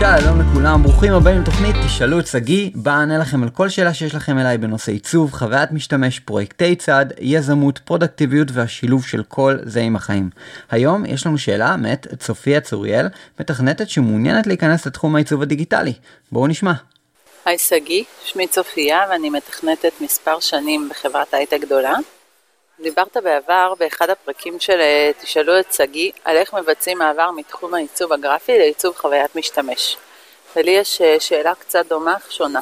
שלום לכולם, ברוכים הבאים לתוכנית תשאלו את שגיא, בה אענה לכם על כל שאלה שיש לכם אליי בנושא עיצוב, חוויית משתמש, פרויקטי צד, יזמות, פרודקטיביות והשילוב של כל זה עם החיים. היום יש לנו שאלה מאת צופיה צוריאל, מתכנתת שמעוניינת להיכנס לתחום העיצוב הדיגיטלי. בואו נשמע. היי שגיא, שמי צופיה ואני מתכנתת מספר שנים בחברת הייטק גדולה. דיברת בעבר באחד הפרקים של אה, תשאלו את שגיא על איך מבצעים מעבר מתחום העיצוב הגרפי לעיצוב חוויית משתמש. ולי יש אה, שאלה קצת דומה אך שונה.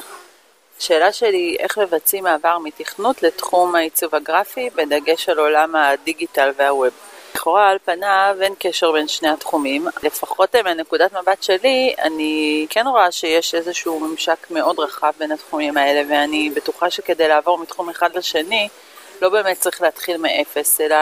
השאלה שלי איך מבצעים מעבר מתכנות לתחום העיצוב הגרפי בדגש על עולם הדיגיטל והווב. לכאורה על פניו אין קשר בין שני התחומים, לפחות אה, מנקודת מבט שלי, אני כן רואה שיש איזשהו ממשק מאוד רחב בין התחומים האלה, ואני בטוחה שכדי לעבור מתחום אחד לשני, לא באמת צריך להתחיל מאפס, אלא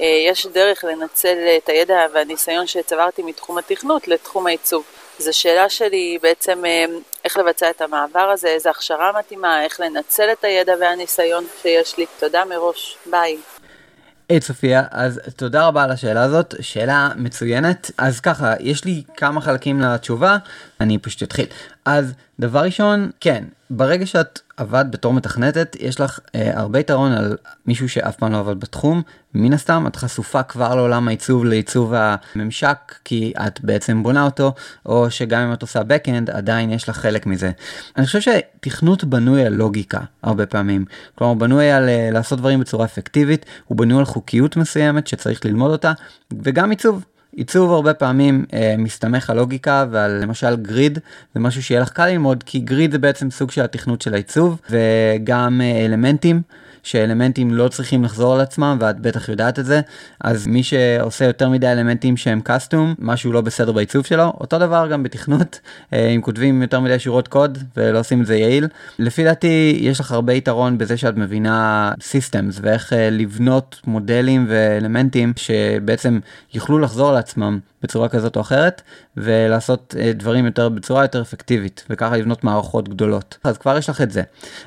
אה, יש דרך לנצל את הידע והניסיון שצברתי מתחום התכנות לתחום העיצוב. אז השאלה שלי בעצם אה, איך לבצע את המעבר הזה, איזה הכשרה מתאימה, איך לנצל את הידע והניסיון שיש לי. תודה מראש, ביי. היי hey, צופיה, אז תודה רבה על השאלה הזאת, שאלה מצוינת. אז ככה, יש לי כמה חלקים לתשובה, אני פשוט אתחיל. אז דבר ראשון, כן, ברגע שאת עבד בתור מתכנתת, יש לך אה, הרבה יתרון על מישהו שאף פעם לא עבד בתחום. מן הסתם, את חשופה כבר לעולם העיצוב, לעיצוב הממשק, כי את בעצם בונה אותו, או שגם אם את עושה backend, עדיין יש לך חלק מזה. אני חושב שתכנות בנוי על לוגיקה, הרבה פעמים. כלומר, בנוי על אה, לעשות דברים בצורה אפקטיבית, הוא בנוי על חוקיות מסוימת שצריך ללמוד אותה, וגם עיצוב. עיצוב הרבה פעמים אה, מסתמך על לוגיקה ועל למשל גריד זה משהו שיהיה לך קל ללמוד כי גריד זה בעצם סוג של התכנות של העיצוב וגם אה, אלמנטים. שאלמנטים לא צריכים לחזור על עצמם ואת בטח יודעת את זה אז מי שעושה יותר מדי אלמנטים שהם קאסטום משהו לא בסדר בעיצוב שלו אותו דבר גם בתכנות אה, אם כותבים יותר מדי שורות קוד ולא עושים את זה יעיל. לפי דעתי יש לך הרבה יתרון בזה שאת מבינה סיסטמס ואיך אה, לבנות מודלים ואלמנטים שבעצם יוכלו לחזור על עצמם בצורה כזאת או אחרת ולעשות אה, דברים יותר בצורה יותר אפקטיבית וככה לבנות מערכות גדולות. אז כבר יש לך את זה.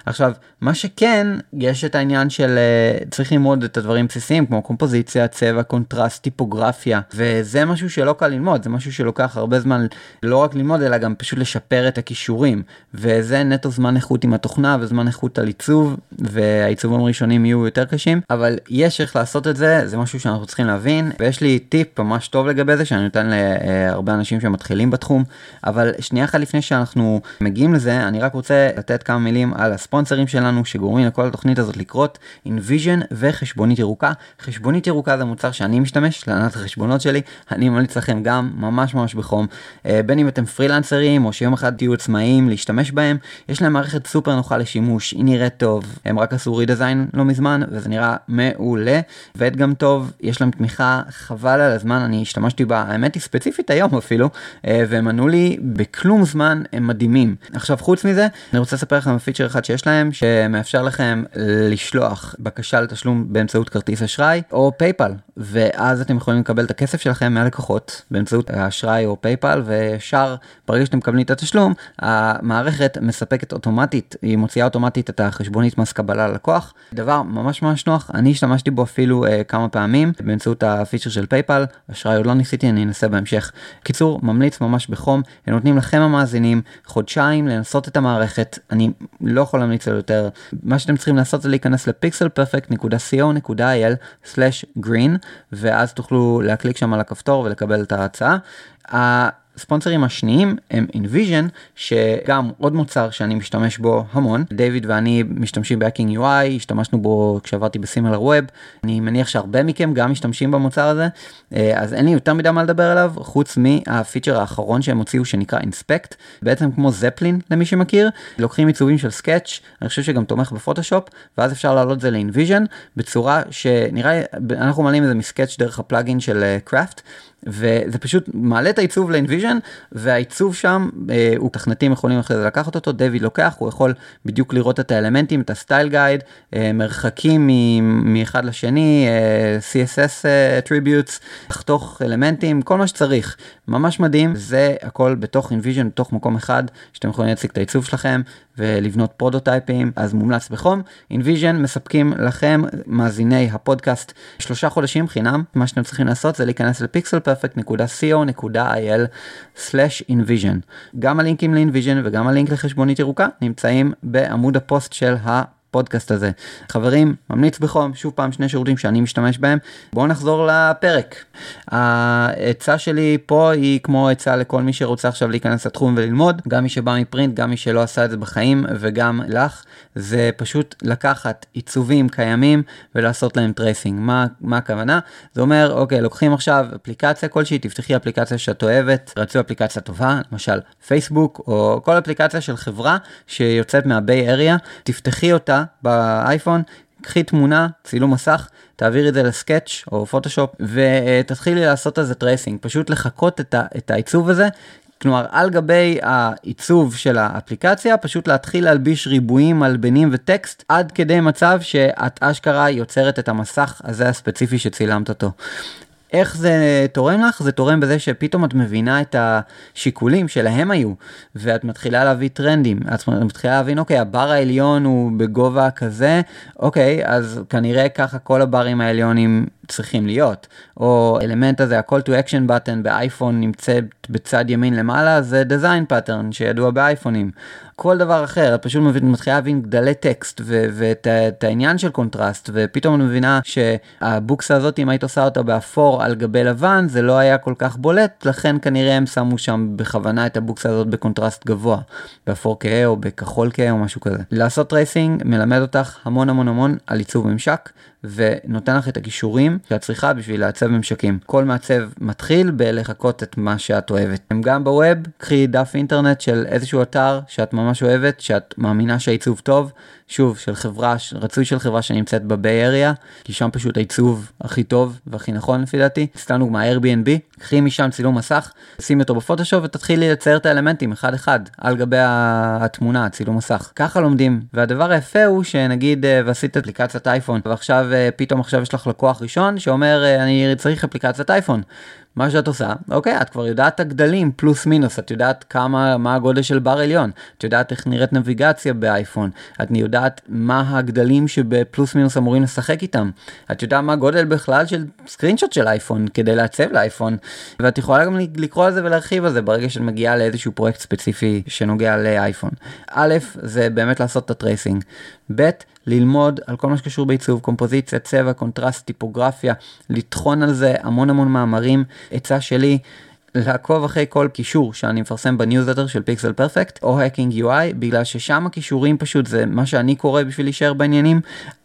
עכשיו מה שכן יש את העניין של אה, צריך ללמוד את הדברים בסיסיים כמו קומפוזיציה צבע קונטרסט טיפוגרפיה וזה משהו שלא קל ללמוד זה משהו שלוקח הרבה זמן לא רק ללמוד אלא גם פשוט לשפר את הכישורים וזה נטו זמן איכות עם התוכנה וזמן איכות על עיצוב והעיצובים הראשונים יהיו יותר קשים אבל יש איך לעשות את זה זה משהו שאנחנו צריכים להבין ויש לי טיפ ממש טוב לגבי זה שאני נותן להרבה אנשים שמתחילים בתחום אבל שנייה אחת לפני שאנחנו מגיעים לזה אני רק רוצה לתת כמה מילים על הספונסרים שלנו שגורמים לכל התוכנית הזאת לקרות InVision וחשבונית ירוקה. חשבונית ירוקה זה מוצר שאני משתמש להנהלת החשבונות שלי. אני ממליץ לכם גם ממש ממש בחום. אה, בין אם אתם פרילנסרים או שיום אחד תהיו עצמאיים להשתמש בהם יש להם מערכת סופר נוחה לשימוש. היא נראית טוב. הם רק עשו רידזיין לא מזמן וזה נראה מעולה. ועד גם טוב. יש להם תמיכה. חבל על הזמן אני השתמשתי בה. האמת היא ספציפית היום אפילו, אה, והם ענו לי בכלום זמן הם מדהימים. עכשיו חוץ מזה, אני רוצה לספר לכם על פיצ'ר אחד שיש להם, שמאפשר לכם לשלוח בקשה לתשלום באמצעות כרטיס אשראי או פייפל, ואז אתם יכולים לקבל את הכסף שלכם מהלקוחות באמצעות האשראי או פייפל, וישר ברגע שאתם מקבלים את התשלום, המערכת מספקת אוטומטית, היא מוציאה אוטומטית את החשבונית מס קבלה ללקוח, דבר ממש ממש נוח, אני השתמשתי בו אפילו אה, כמה פעמים באמצעות הפיצ'ר של פייפל, אשראי עוד לא ניסיתי, אני אנסה בהמשך. קיצור, ממליץ ממש בחום, הם נותנים לכם המאזינים חודשיים לנסות את המערכת, אני לא יכול להמליץ על יותר, מה שאתם צריכים לעשות זה להיכנס לפיקסלפרפקט.co.il/green ואז תוכלו להקליק שם על הכפתור ולקבל את ההצעה. הספונסרים השניים הם InVision שגם עוד מוצר שאני משתמש בו המון. דיוויד ואני משתמשים בהאקינג UI השתמשנו בו כשעברתי בסימלר ווב. אני מניח שהרבה מכם גם משתמשים במוצר הזה. אה, אז אין לי יותר מדי מה לדבר עליו חוץ מהפיצ'ר האחרון שהם הוציאו שנקרא Inspect בעצם כמו Zeplin למי שמכיר. לוקחים עיצובים של Sketch אני חושב שגם תומך בפוטושופ ואז אפשר להעלות את זה ל-InVision בצורה שנראה אנחנו מעלים את זה מ Sketch דרך הפלאגין של Craft. אה, וזה פשוט מעלה את העיצוב ל InVision והעיצוב שם אה, הוא מתכנתים יכולים אחרי זה לקחת אותו. דויד לוקח הוא יכול בדיוק לראות את האלמנטים את ה style guide אה, מרחקים מאחד לשני אה, css attributes לחתוך אלמנטים כל מה שצריך. ממש מדהים. זה הכל בתוך InVision בתוך מקום אחד שאתם יכולים להציג את העיצוב שלכם ולבנות פרוטוטייפים אז מומלץ בחום. InVision מספקים לכם מאזיני הפודקאסט שלושה חודשים חינם. מה שאתם צריכים לעשות זה להיכנס לפיקסל pixelperfect.co.il/invision. גם הלינקים ל-InVision וגם הלינק לחשבונית ירוקה נמצאים בעמוד הפוסט של. הפודקאסט הזה. חברים, ממליץ בחום, שוב פעם שני שירותים שאני משתמש בהם. בואו נחזור לפרק. העצה שלי פה היא כמו עצה לכל מי שרוצה עכשיו להיכנס לתחום וללמוד, גם מי שבא מ print, גם מי שלא עשה את זה בחיים וגם לך, זה פשוט לקחת עיצובים קיימים ולעשות להם tracing. מה, מה הכוונה? זה אומר, אוקיי, לוקחים עכשיו אפליקציה כלשהי, תפתחי אפליקציה שאת אוהבת, רצוי אפליקציה טובה, למשל פייסבוק, או כל אפליקציה של חברה שיוצאת מה Bay Area, תפתחי אותה באייפון, קחי תמונה, צילום מסך, תעבירי את זה ל Sketch או פוטושופ ותתחילי לעשות איזה tracing, פשוט לחקות את, ה, את העיצוב הזה. כלומר, על גבי העיצוב של האפליקציה, פשוט להתחיל להלביש ריבועים, מלבנים וטקסט, עד כדי מצב שאת אשכרה יוצרת את המסך הזה הספציפי שצילמת אותו. איך זה תורם לך? זה תורם בזה שפתאום את מבינה את השיקולים שלהם היו, ואת מתחילה להבין טרנדים, את מתחילה להבין, אוקיי, הבר העליון הוא בגובה כזה, אוקיי, אז כנראה ככה כל הברים העליונים צריכים להיות, או אלמנט הזה, ה-call to action button באייפון נמצא בצד ימין למעלה, זה design pattern שידוע באייפונים. כל דבר אחר, את פשוט מתחילה להבין גדלי טקסט ואת העניין של קונטרסט, ופתאום את מבינה שהבוקסה הזאת, אם היית עושה אותה באפור על גבי לבן, זה לא היה כל כך בולט, לכן כנראה הם שמו שם בכוונה את הבוקסה הזאת בקונטרסט גבוה, באפור כהה או בכחול כהה או משהו כזה. לעשות tracing מלמד אותך המון המון המון על עיצוב ממשק, ונותן לך את הכישורים שאת צריכה בשביל לעצב ממשקים. כל מעצב מתחיל בלחקות את מה שאת אוהבת. גם ב web, קחי דף אינטרנט של איזשהו אתר שאת ממש אוהבת, שאת מאמינה שהעיצוב טוב, שוב, של חברה, רצוי של חברה שנמצאת ב Bay Area, כי שם פשוט העיצוב הכי טוב והכי נכון לפי דעתי. סתם דוגמא Airbnb, קחי משם צילום מסך, שימי אותו בפוטושופ ותתחילי לצייר את האלמנטים אחד אחד על גבי התמונה, צילום מסך. ככה לומדים, והדבר היפה הוא שנגיד אה, ועשית אפליקציית אייפון ועכשיו אה, פתאום עכשיו יש לך לקוח ראשון שאומר אה, אני צריך אפליקציית אייפון. מה שאת עושה, אוקיי, את כבר יודעת את הגדלים פלוס מינוס, את יודעת כמה, מה הגודל של בר עליון, את יודעת איך נראית נביגציה באייפון, את יודעת מה הגדלים שבפלוס מינוס אמורים לשחק איתם, את יודעת מה הגודל בכלל של screenshot של אייפון כדי לעצב לאייפון, ואת יכולה גם לקרוא על זה ולהרחיב על זה ברגע שאת מגיעה לאיזשהו פרויקט ספציפי שנוגע לאייפון. א', זה באמת לעשות את ה tracing, ב', ללמוד על כל מה שקשור בעיצוב, קומפוזיציה, צבע, קונטרסט, טיפוגרפיה, לטחון על זה המון המון מאמרים. עצה שלי, לעקוב אחרי כל קישור שאני מפרסם בניוזלטר של Pixel Perfect או Hacking UI בגלל ששם הקישורים פשוט זה מה שאני קורא בשביל להישאר בעניינים.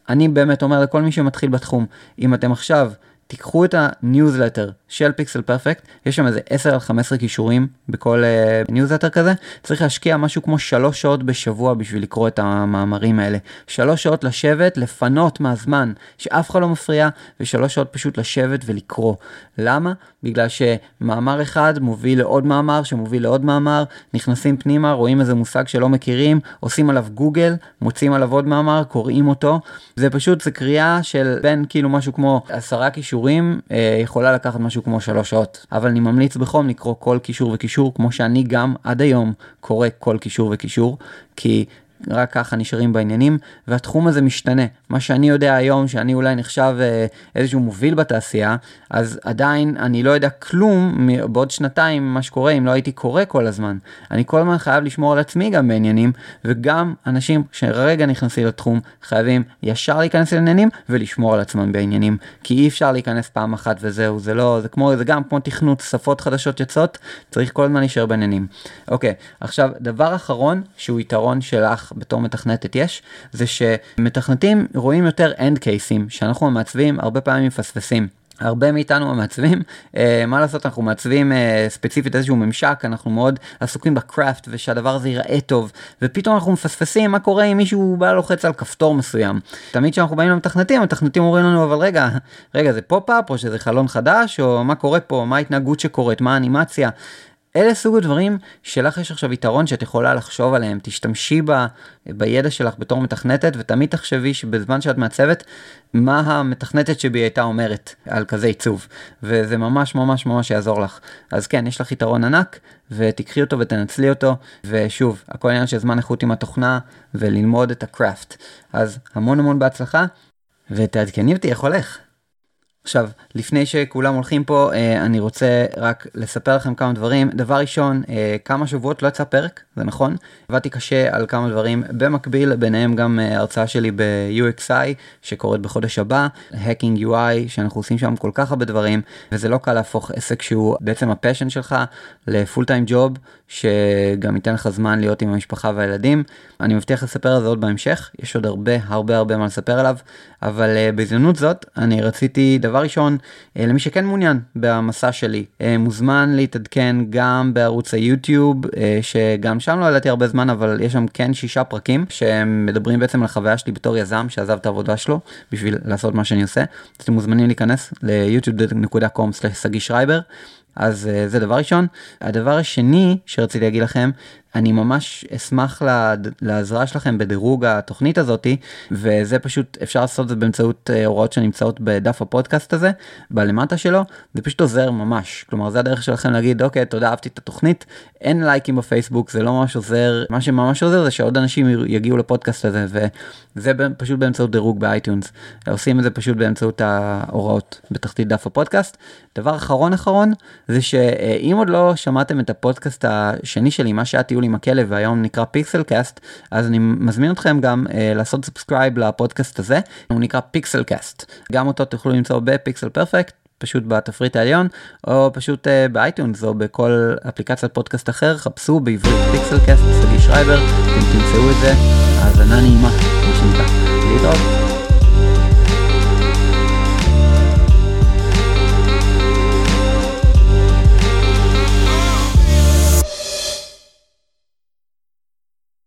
אני באמת אומר לכל מי שמתחיל בתחום אם אתם עכשיו תיקחו את הניוזלטר של Pixel Perfect, יש שם איזה 10 על 15 קישורים בכל אה, ניוזלטר כזה, צריך להשקיע משהו כמו 3 שעות בשבוע בשביל לקרוא את המאמרים האלה. 3 שעות לשבת, לפנות מהזמן שאף אחד לא מפריע, ו3 שעות פשוט לשבת ולקרוא. למה? בגלל שמאמר אחד מוביל לעוד מאמר, שמוביל לעוד מאמר, נכנסים פנימה, רואים איזה מושג שלא מכירים, עושים עליו גוגל, מוצאים עליו עוד מאמר, קוראים אותו. זה פשוט, זה קריאה של בין כאילו משהו כמו עשרה כישורים, אה, יכולה לקחת משהו כמו שלוש שעות. אבל אני ממליץ בחום לקרוא כל קישור וקישור, כמו שאני גם עד היום קורא כל קישור וקישור, כי רק ככה נשארים בעניינים, והתחום הזה משתנה. מה שאני יודע היום, שאני אולי נחשב אה, איזשהו מוביל בתעשייה, אז עדיין אני לא יודע כלום בעוד שנתיים מה שקורה אם לא הייתי קורא כל הזמן. אני כל הזמן חייב לשמור על עצמי גם בעניינים, וגם אנשים שרגע נכנסים לתחום חייבים ישר להיכנס לעניינים ולשמור על עצמם בעניינים, כי אי אפשר להיכנס פעם אחת וזהו, זה לא, זה כמו, זה גם כמו תכנות, שפות חדשות יוצאות, צריך כל הזמן להישאר בעניינים. אוקיי, עכשיו, דבר אחרון שהוא יתרון שלך בתור מתכנתת יש, זה שמתכנתים רואים יותר end cases שאנחנו המעצבים הרבה פעמים מפספסים. הרבה מאיתנו המעצבים, אה, מה לעשות, אנחנו מעצבים אה, ספציפית איזשהו ממשק, אנחנו מאוד עסוקים ב craft ושהדבר הזה ייראה טוב, ופתאום אנחנו מפספסים מה קורה אם מישהו בא לוחץ על כפתור מסוים. תמיד כשאנחנו באים למתכנתים, המתכנתים אומרים לנו, אבל רגע, רגע, זה pop-up או שזה חלון חדש, או מה קורה פה, מה ההתנהגות שקורית, מה האנימציה. אלה סוג הדברים שלך יש עכשיו יתרון שאת יכולה לחשוב עליהם, תשתמשי ב, בידע שלך בתור מתכנתת ותמיד תחשבי שבזמן שאת מעצבת מה המתכנתת שבי הייתה אומרת על כזה עיצוב וזה ממש ממש ממש יעזור לך. אז כן, יש לך יתרון ענק ותקחי אותו ותנצלי אותו ושוב, הכל עניין של זמן איכות עם התוכנה וללמוד את הקראפט. אז המון המון בהצלחה ותעדכני אותי איך הולך. עכשיו, לפני שכולם הולכים פה, אה, אני רוצה רק לספר לכם כמה דברים. דבר ראשון, אה, כמה שבועות לא יצא פרק, זה נכון. עבדתי קשה על כמה דברים במקביל, ביניהם גם אה, הרצאה שלי ב-UXI, שקורית בחודש הבא, Hacking UI, שאנחנו עושים שם כל כך הרבה דברים, וזה לא קל להפוך עסק שהוא בעצם הפשן שלך לפול טיים ג'וב, שגם ייתן לך זמן להיות עם המשפחה והילדים. אני מבטיח לספר על זה עוד בהמשך, יש עוד הרבה הרבה הרבה מה לספר עליו, אבל בהזדמנות זאת, אני רציתי דבר ראשון, אה, למי שכן מעוניין במסע שלי, אה, מוזמן להתעדכן גם בערוץ היוטיוב, אה, שגם שם לא ידעתי הרבה זמן, אבל יש שם כן שישה פרקים שהם מדברים בעצם על החוויה שלי בתור יזם שעזב את העבודה שלו בשביל לעשות מה שאני עושה. אז אתם מוזמנים להיכנס ל-youtube.com/שגיא שרייבר. אז זה דבר ראשון. הדבר השני שרציתי להגיד לכם אני ממש אשמח לעזרה שלכם בדירוג התוכנית הזאתי וזה פשוט אפשר לעשות את זה באמצעות אה, הוראות שנמצאות בדף הפודקאסט הזה בלמטה שלו זה פשוט עוזר ממש. כלומר זה הדרך שלכם להגיד אוקיי תודה אהבתי את התוכנית. אין לייקים בפייסבוק זה לא ממש עוזר. מה שממש עוזר זה שעוד אנשים יגיעו לפודקאסט הזה וזה פשוט באמצעות דירוג ב iTunes. עושים את זה פשוט באמצעות ההוראות בתחתית דף הפודקאסט. דבר אחרון אחרון זה שאם עוד לא שמעתם את הפודקאסט השני שלי מה שהיה עם הכלב והיום נקרא Pixel Cast אז אני מזמין אתכם גם אה, לעשות subscribe לפודקאסט הזה הוא נקרא Pixel Cast גם אותו תוכלו למצוא ב Pixel Perfect פשוט בתפריט העליון או פשוט אה, ב iTunes או בכל אפליקציית פודקאסט אחר חפשו בעברית פיקסל קאסט סגי שרייבר אם תמצאו את זה האזנה נעימה מה שנקרא להתראות.